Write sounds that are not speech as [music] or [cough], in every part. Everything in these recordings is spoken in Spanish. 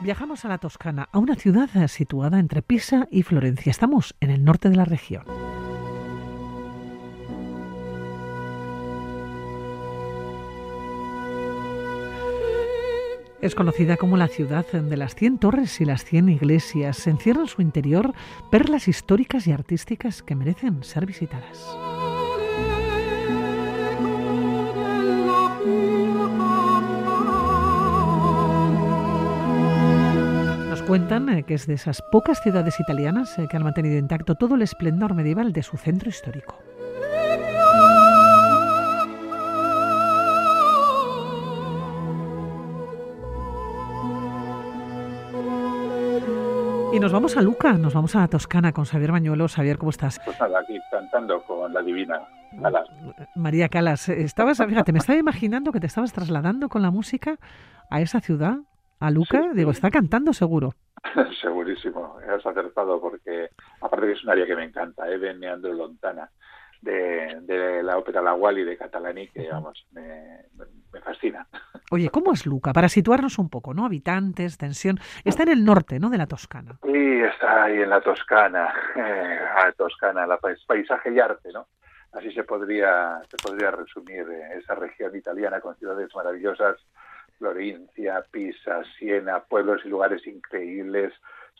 Viajamos a la Toscana, a una ciudad situada entre Pisa y Florencia. Estamos en el norte de la región. Es conocida como la ciudad de las 100 torres y las 100 iglesias. Encierra en su interior perlas históricas y artísticas que merecen ser visitadas. Cuentan eh, que es de esas pocas ciudades italianas eh, que han mantenido intacto todo el esplendor medieval de su centro histórico. Y nos vamos a Luca, nos vamos a la Toscana con Xavier Mañuelo. Xavier, ¿cómo estás? Pues nada, aquí cantando con la divina Calas. María Calas, estabas, fíjate, me estaba imaginando que te estabas trasladando con la música a esa ciudad, a Luca. Sí. Digo, está cantando seguro. [laughs] Segurísimo, has acertado porque aparte que es un área que me encanta, ¿eh? de Neandro Lontana, de, de la ópera La Wally de Catalani, que vamos, me, me fascina. Oye, ¿cómo es Luca? Para situarnos un poco, ¿no? Habitantes, tensión. Está en el norte, ¿no? De la Toscana. Sí, está ahí en la Toscana, [laughs] eh, Toscana, la pais- paisaje y arte, ¿no? Así se podría, se podría resumir eh, esa región italiana con ciudades maravillosas, Florencia, Pisa, Siena, pueblos y lugares increíbles,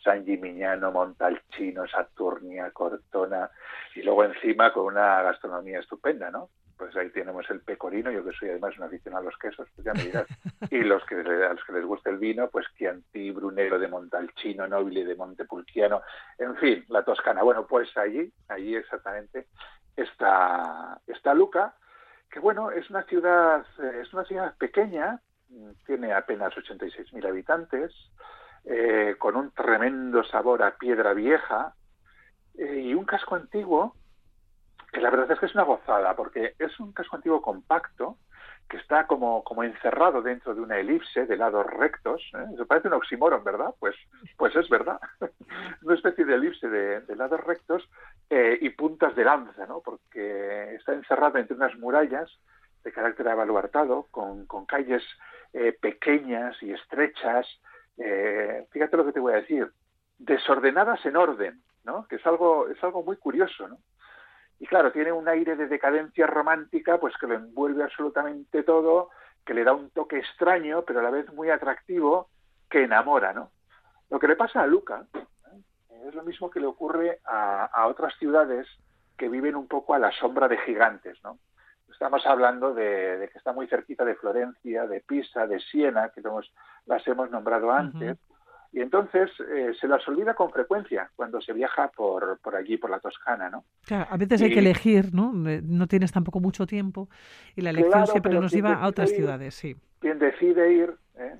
San Gimignano, Montalcino, Saturnia, Cortona, y luego encima con una gastronomía estupenda, ¿no? Pues ahí tenemos el pecorino, yo que soy además un aficionado a los quesos, pues ya me dirás. [laughs] Y los que, a los que les gusta el vino, pues Chianti, Brunello de Montalcino, Nobile de Montepulciano, en fin, la Toscana. Bueno, pues allí, allí exactamente está, está Luca, que bueno, es una ciudad, eh, es una ciudad pequeña, tiene apenas 86.000 habitantes, eh, con un tremendo sabor a piedra vieja eh, y un casco antiguo que la verdad es que es una gozada, porque es un casco antiguo compacto que está como, como encerrado dentro de una elipse de lados rectos. ¿eh? Parece un oxímoron, ¿verdad? Pues, pues es verdad. [laughs] una especie de elipse de, de lados rectos eh, y puntas de lanza, ¿no? Porque está encerrado entre unas murallas de carácter abaluartado, con, calles eh, pequeñas y estrechas. Eh, fíjate lo que te voy a decir, desordenadas en orden, ¿no? Que es algo, es algo muy curioso, ¿no? Y claro, tiene un aire de decadencia romántica, pues que lo envuelve absolutamente todo, que le da un toque extraño, pero a la vez muy atractivo, que enamora, ¿no? Lo que le pasa a Luca ¿eh? es lo mismo que le ocurre a, a, otras ciudades que viven un poco a la sombra de gigantes, ¿no? Estamos hablando de, de que está muy cerquita de Florencia, de Pisa, de Siena, que hemos, las hemos nombrado antes, uh -huh. Y entonces eh, se las olvida con frecuencia cuando se viaja por, por allí, por la Toscana, ¿no? Claro, a veces y, hay que elegir, ¿no? No tienes tampoco mucho tiempo y la elección claro, siempre nos lleva a otras ir, ciudades, sí. Quien decide ir, ¿eh?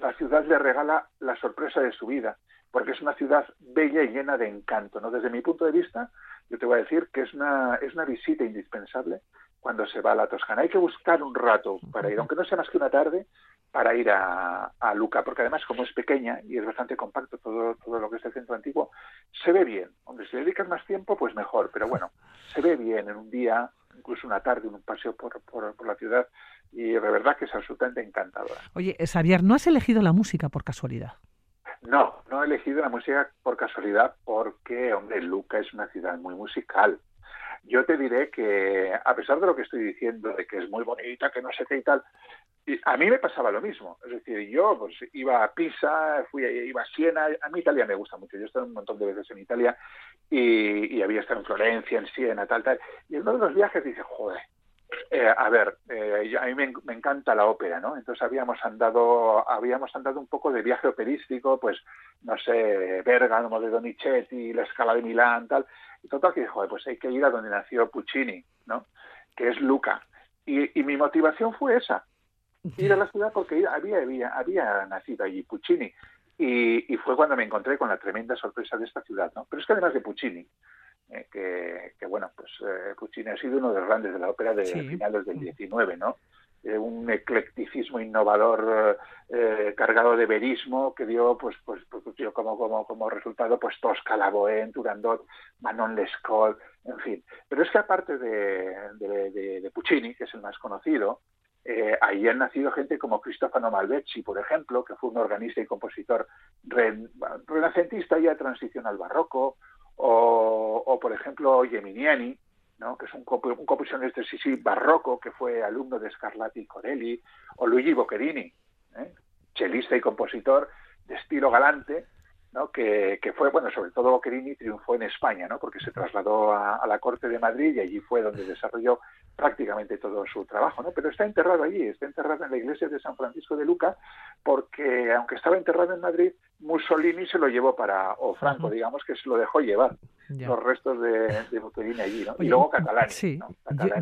la ciudad le regala la sorpresa de su vida, porque es una ciudad bella y llena de encanto, ¿no? Desde mi punto de vista, yo te voy a decir que es una, es una visita indispensable cuando se va a la Toscana. Hay que buscar un rato para ir, aunque no sea más que una tarde, para ir a, a, Luca, porque además como es pequeña y es bastante compacto todo, todo lo que es el centro antiguo, se ve bien. Hombre, si le dedicas más tiempo, pues mejor, pero bueno, [laughs] se ve bien en un día, incluso una tarde, en un paseo por, por, por la ciudad, y de verdad que es absolutamente encantadora. Oye, Xavier, ¿no has elegido la música por casualidad? No, no he elegido la música por casualidad porque, hombre, Luca es una ciudad muy musical. Yo te diré que, a pesar de lo que estoy diciendo, de que es muy bonita, que no sé qué y tal, a mí me pasaba lo mismo. Es decir, yo pues iba a Pisa, fui, iba a Siena, a mí Italia me gusta mucho. Yo he estado un montón de veces en Italia y, y había estado en Florencia, en Siena, tal, tal. Y en uno de los viajes dice, joder, eh, a ver, eh, a mí me, encanta la ópera, ¿no? Entonces habíamos andado, habíamos andado un poco de viaje operístico, pues, no sé, Bergamo de Donizetti, la Scala de Milán, tal. Y total que, joder, pues hay que ir a donde nació Puccini, ¿no? Que es Luca. Y, y mi motivación fue esa, ir a la ciudad porque había, había, había nacido allí Puccini. Y, y, fue cuando me encontré con la tremenda sorpresa de esta ciudad, ¿no? Pero es que además de Puccini, eh, que, que, bueno, pues eh, Puccini ha sido uno de los grandes de la ópera de sí. finales del 19, ¿no? Eh, un eclecticismo innovador cargado de verismo que dio, pues, pues, pues dio como, como, como resultado, pues Tosca, La Bohème, Turandot, Manon Lescaut, en fin. Pero es que aparte de, de, de, de Puccini, que es el más conocido, eh, ahí han nacido gente como Cristofano Malvecchi, por ejemplo, que fue un organista y compositor renacentista y a transición al barroco, o, por ejemplo Geminiani, ¿no? que es un, un compositor sí, sí, barroco que fue alumno de Scarlatti Corelli, o Luigi Boccherini, ¿eh? chelista y compositor de estilo galante, ¿no? que, que, fue, bueno, sobre todo Boccherini triunfó en España, ¿no? porque se trasladó a, la corte de Madrid y allí fue donde desarrolló prácticamente todo su trabajo, ¿no? Pero está enterrado allí, está enterrado en la iglesia de San Francisco de Luca, porque aunque estaba enterrado en Madrid, Mussolini se lo llevó para, o Franco, digamos, que se lo dejó llevar los restos de, de allí, ¿no? y luego Catalani. Sí,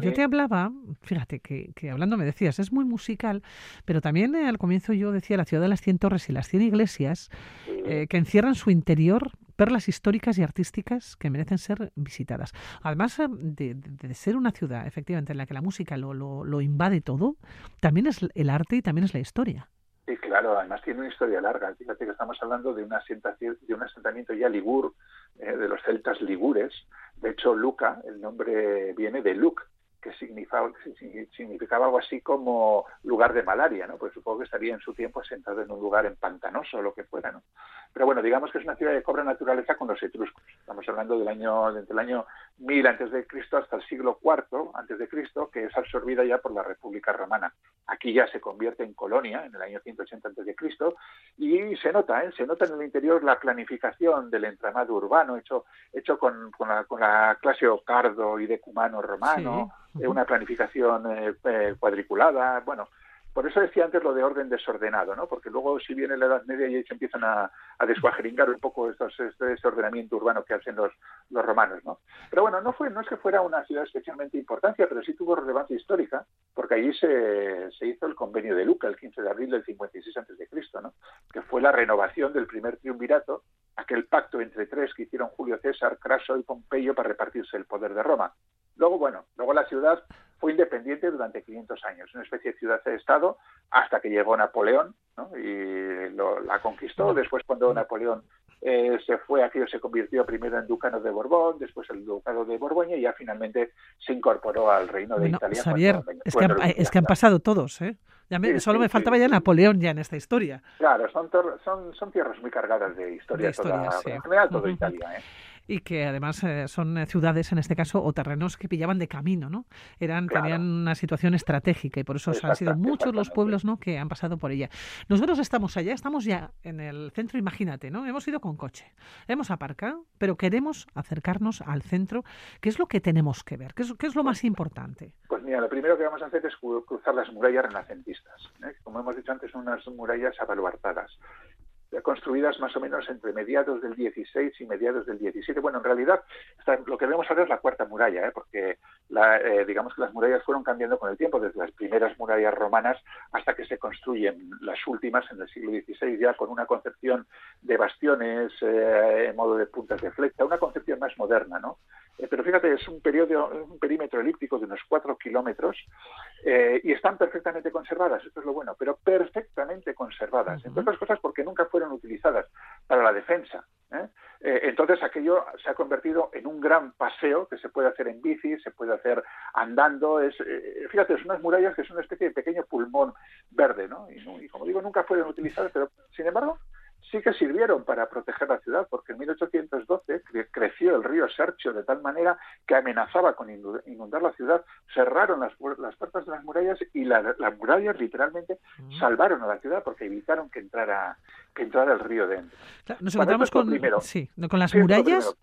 Yo, te hablaba, fíjate, que, que, hablando me decías, es muy musical, pero también eh, al comienzo yo decía la ciudad de las cien torres y las cien iglesias, eh, que encierran su interior perlas históricas y artísticas que merecen ser visitadas. Además eh, de, ser una ciudad, efectivamente, en la que la música lo, lo, invade todo, también es el arte y también es la historia. Sí, claro, además tiene una historia larga. Fíjate que estamos hablando de un asentamiento ya ligur, eh, de los celtas ligures. De hecho, Luca, el nombre viene de Luc, que significaba, significaba algo así como lugar de malaria, ¿no? Pues supongo que estaría en su tiempo sentado en un lugar en pantanoso o lo que fuera, ¿no? Pero bueno, digamos que es una ciudad de cobra naturaleza con los etruscos. Estamos hablando del año, desde el año 1000 antes de Cristo hasta el siglo IV antes de Cristo, que es absorbida ya por la República Romana. Aquí ya se convierte en colonia en el año 180 antes de Cristo y se nota, ¿eh? se nota en el interior la planificación del entramado urbano hecho hecho con, con, la, clase ocardo y decumano romano, eh, una planificación eh, eh, cuadriculada, bueno, por eso decía antes lo de orden desordenado, ¿no? Porque luego si viene la Edad Media y ahí se empiezan a, a desguajeringar un poco estos, este, este, ordenamiento urbano que hacen los, los romanos, ¿no? Pero bueno, no fue no es que fuera una ciudad especialmente importante, pero sí tuvo relevancia histórica, porque allí se, se hizo el convenio de Luca el 15 de abril del 56 a.C., ¿no? Que fue la renovación del primer triunvirato, aquel pacto entre tres que hicieron Julio César, Craso y Pompeyo para repartirse el poder de Roma. Luego, bueno, luego la ciudad fue independiente durante 500 años, una especie de ciudad de Estado, hasta que llegó Napoleón y la conquistó. Después, cuando Napoleón eh, se fue, aquello se convirtió primero en Ducado de Borbón, después el Ducado de Borgoña y ya finalmente se incorporó al reino de Italia. Xavier, es, que han, es que han pasado todos, ¿eh? Ya solo me faltaba ya Napoleón ya en esta historia. Claro, son, son, son tierras muy cargadas de historia, toda, en general toda Italia. ¿eh? Y que además eh, son eh, ciudades, en este caso, o terrenos que pillaban de camino, ¿no? Eran, Tenían una situación estratégica y por eso han sido muchos los pueblos ¿no? que han pasado por ella. Nosotros estamos allá, estamos ya en el centro, imagínate, ¿no? Hemos ido con coche, hemos aparcado, pero queremos acercarnos al centro. ¿Qué es lo que tenemos que ver? ¿Qué es, qué es lo más importante? Pues mira, lo primero que vamos a hacer es cruzar las murallas renacentistas. ¿eh? Como hemos dicho antes, son unas murallas abaluartadas construidas más o menos entre mediados del 16 y mediados del 17. Bueno, en realidad lo que vemos ahora es la cuarta muralla, ¿eh? porque eh, digamos que las murallas fueron cambiando con el tiempo, desde las primeras murallas romanas hasta que se construyen las últimas en el siglo XVI, ya con una concepción de bastiones eh, en modo de puntas de flecha, una concepción más moderna, ¿no? pero fíjate, es un, periodo, un perímetro elíptico de unos cuatro kilómetros y están perfectamente conservadas, esto es lo bueno, pero perfectamente conservadas, entre otras cosas porque nunca fue utilizadas para la defensa. ¿eh? Eh, entonces aquello se ha convertido en un gran paseo que se puede hacer en bici, se puede hacer andando. Es, eh, fíjate, son unas murallas que son una especie de pequeño pulmón verde, ¿no? y como digo, nunca fueron utilizadas, pero sin embargo sí que sirvieron para proteger la ciudad, porque en 1812 creció el río Serchio de tal manera que amenazaba con inundar la ciudad, cerraron las, las puertas de las murallas y las murallas literalmente salvaron a la ciudad porque evitaron que entrara que entrara el río dentro. nos encontramos con, sí, con las murallas.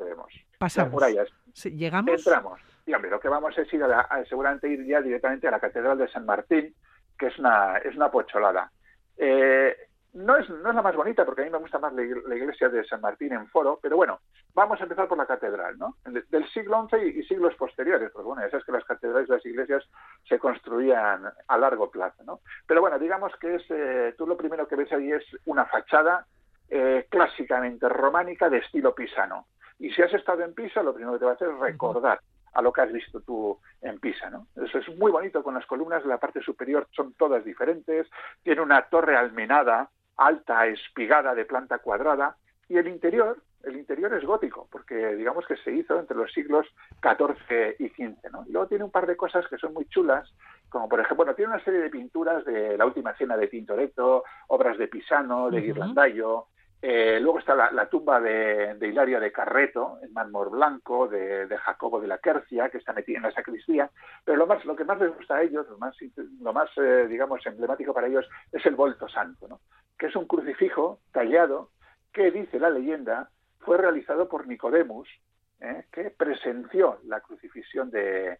Pasamos. Las murallas. llegamos. Entramos. Y hombre, lo que vamos es ir a, seguramente ir ya directamente a la Catedral de San Martín, que es una, es una pocholada. Eh, no es, no es la más bonita, porque a mí me gusta más la, iglesia de San Martín en Foro, pero bueno, vamos a empezar por la catedral, ¿no? Del siglo XI y, siglos posteriores, porque bueno, ya sabes que las catedrales y las iglesias se construían a largo plazo, ¿no? Pero bueno, digamos que es, eh, tú lo primero que ves ahí es una fachada eh, clásicamente románica de estilo pisano. Y si has estado en Pisa, lo primero que te va a hacer es recordar a lo que has visto tú en Pisa. ¿no? Eso es muy bonito con las columnas la parte superior, son todas diferentes, tiene una torre almenada alta, espigada, de planta cuadrada, y el interior, el interior es gótico, porque digamos que se hizo entre los siglos XIV y XV. ¿no? Y luego tiene un par de cosas que son muy chulas, como por ejemplo, bueno, tiene una serie de pinturas de la última cena de Tintoretto, obras de Pisano, de uh eh, luego está la, tumba de, Hilaria de Carreto, en mármol blanco, de, Jacobo de la Quercia, que está metida en la sacristía. Pero lo, más, lo que más les gusta a ellos, lo más, lo más eh, digamos, emblemático para ellos, es el volto santo, ¿no? Que es un crucifijo tallado que, dice la leyenda, fue realizado por Nicodemus, ¿eh? que presenció la crucifixión de,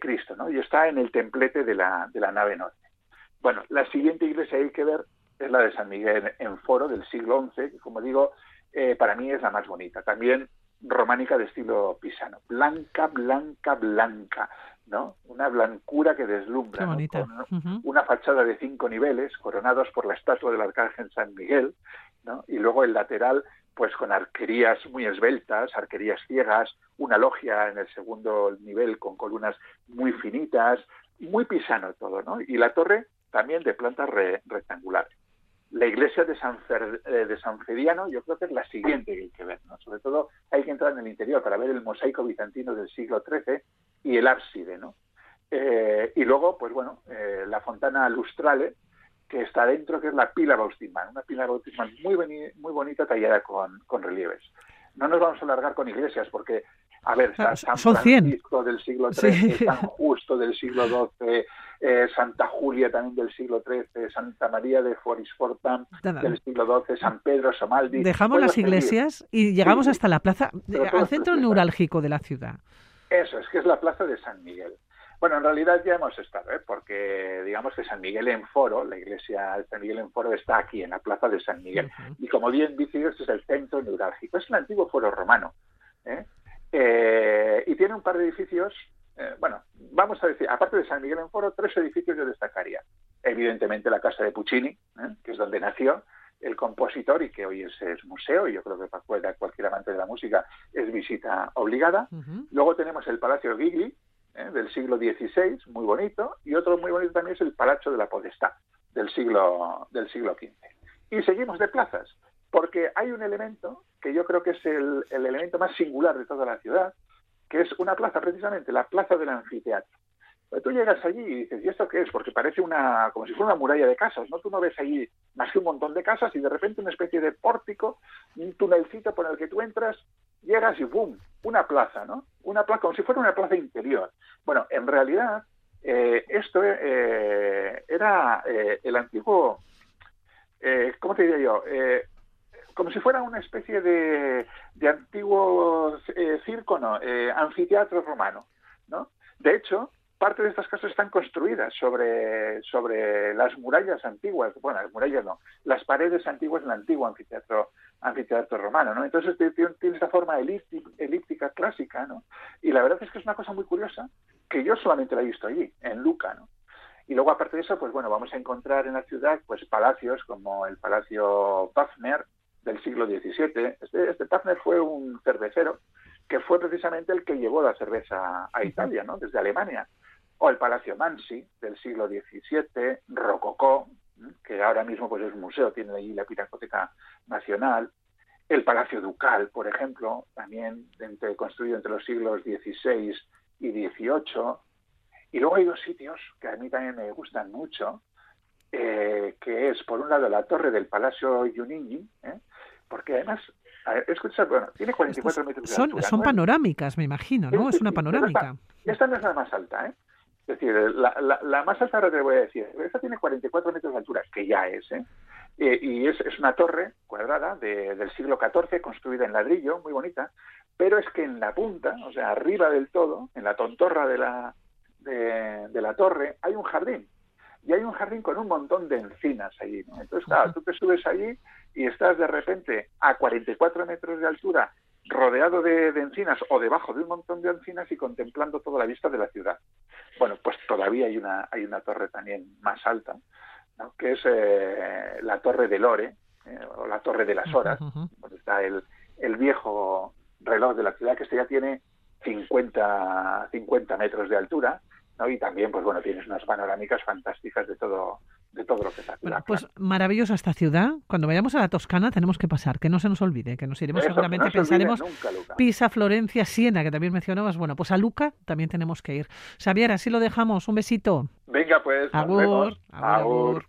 Cristo, ¿no? y está en el templete de la, de la nave norte. Bueno, la siguiente iglesia hay que ver es la de San Miguel en Foro del siglo XI, que como digo, eh, para mí es la más bonita. También románica de estilo pisano. Blanca, blanca, blanca, ¿no? Una blancura que deslumbra, Con una fachada de cinco niveles, coronados por la estatua del arcángel San Miguel, ¿no? Y luego el lateral, pues con arquerías muy esbeltas, arquerías ciegas, una logia en el segundo nivel con columnas muy finitas, muy pisano todo, ¿no? Y la torre también de planta rectangular la iglesia de San, eh, de San Feriano yo creo que es la siguiente que hay que ver. ¿no? Sobre todo hay que entrar en el interior para ver el mosaico bizantino del siglo XIII y el ábside. ¿no? Eh, y luego, pues bueno, eh, la fontana lustrale, que está dentro, que es la pila bautismal, una pila bautismal muy, muy bonita tallada con, con relieves. No nos vamos a alargar con iglesias porque a ver, ah, San Francisco del siglo XIII, San Justo del siglo XII, eh, Santa Julia también del siglo XIII, Santa María de Forisfortam del siglo XII, San Pedro Somaldi. Dejamos las iglesias y llegamos hasta la plaza, al centro neurálgico de la ciudad. Eso, es que es la plaza de San Miguel. Bueno, en realidad ya hemos estado, ¿eh? porque digamos que San Miguel en Foro, la iglesia de San Miguel en Foro está aquí, en la plaza de San Miguel. Y como bien dice, este es el centro neurálgico. Es el antiguo foro romano. ¿eh? Eh, y tiene un par de edificios, eh, bueno, vamos a decir, aparte de San Miguel en Foro, tres edificios yo destacaría. Evidentemente la casa de Puccini, ¿eh? que es donde nació el compositor y que hoy es, museo, y yo creo que para cualquier amante de la música es visita obligada. Luego tenemos el Palacio Gigli, del siglo XVI, muy bonito, y otro muy bonito también es el Palacio de la Podestá, del siglo, del siglo XV. Y seguimos de plazas, porque hay un elemento que yo creo que es el, elemento más singular de toda la ciudad, que es una plaza, precisamente, la plaza del anfiteatro. Pues tú llegas allí y dices, ¿y esto qué es? Porque parece una, como si fuera una muralla de casas, ¿no? Tú no ves allí más que un montón de casas y de repente una especie de pórtico, un tunelcito por el que tú entras, llegas y ¡bum! Una plaza, ¿no? Una plaza, como si fuera una plaza interior. Bueno, en realidad, eh, esto eh, era eh, el antiguo, ¿cómo te diría yo? como si fuera una especie de, antiguo eh, circo, no, eh, anfiteatro romano, ¿no? De hecho, parte de estas casas están construidas sobre, sobre las murallas antiguas, bueno, las murallas no, las paredes antiguas del antiguo anfiteatro, anfiteatro romano, ¿no? Entonces tiene esta forma elíptica, elíptica, clásica, ¿no? Y la verdad es que es una cosa muy curiosa que yo solamente la he visto allí, en Luca, ¿no? Y luego, aparte de eso, pues bueno, vamos a encontrar en la ciudad pues palacios como el Palacio Pafner, del siglo XVII. Este, este fue un cervecero que fue precisamente el que llevó la cerveza a Italia, ¿no? Desde Alemania. O el Palacio Mansi del siglo XVII, Rococó, que ahora mismo pues es un museo, tiene allí la Pinacoteca Nacional. El Palacio Ducal, por ejemplo, también construido entre los siglos XVI y XVIII. Y luego hay dos sitios que a mí también me gustan mucho, eh, que es, por un lado, la torre del Palacio Giunini, ¿eh? porque además, escucha, bueno, tiene 44 metros de son, altura. Son panorámicas, me imagino, ¿no? Es, una panorámica. Esta, no es la más alta, ¿eh? Es decir, la, la, más alta ahora te voy a decir, esta tiene 44 metros de altura, que ya es, ¿eh? y es, es, una torre cuadrada del siglo XIV, construida en ladrillo, muy bonita, pero es que en la punta, o sea, arriba del todo, en la tontorra de la, de, de la torre, hay un jardín y hay un jardín con un montón de encinas allí. Entonces, claro, tú te subes allí y estás de repente a 44 metros de altura rodeado de, encinas o debajo de un montón de encinas y contemplando toda la vista de la ciudad. Bueno, pues todavía hay una, hay una torre también más alta, que es eh, la Torre de Lore, eh, o la Torre de las Horas, donde está el, el viejo reloj de la ciudad, que este ya tiene 50, 50 metros de altura, y también, pues bueno, tienes unas panorámicas fantásticas de todo, de todo lo que es Bueno, pues maravillosa esta ciudad. Cuando vayamos a la Toscana tenemos que pasar, que no se nos olvide, que nos iremos seguramente, pensaremos Pisa, Florencia, Siena, que también mencionabas. Bueno, pues a Luca también tenemos que ir. Xavier, así lo dejamos. Un besito. Venga, pues. Agur. Agur.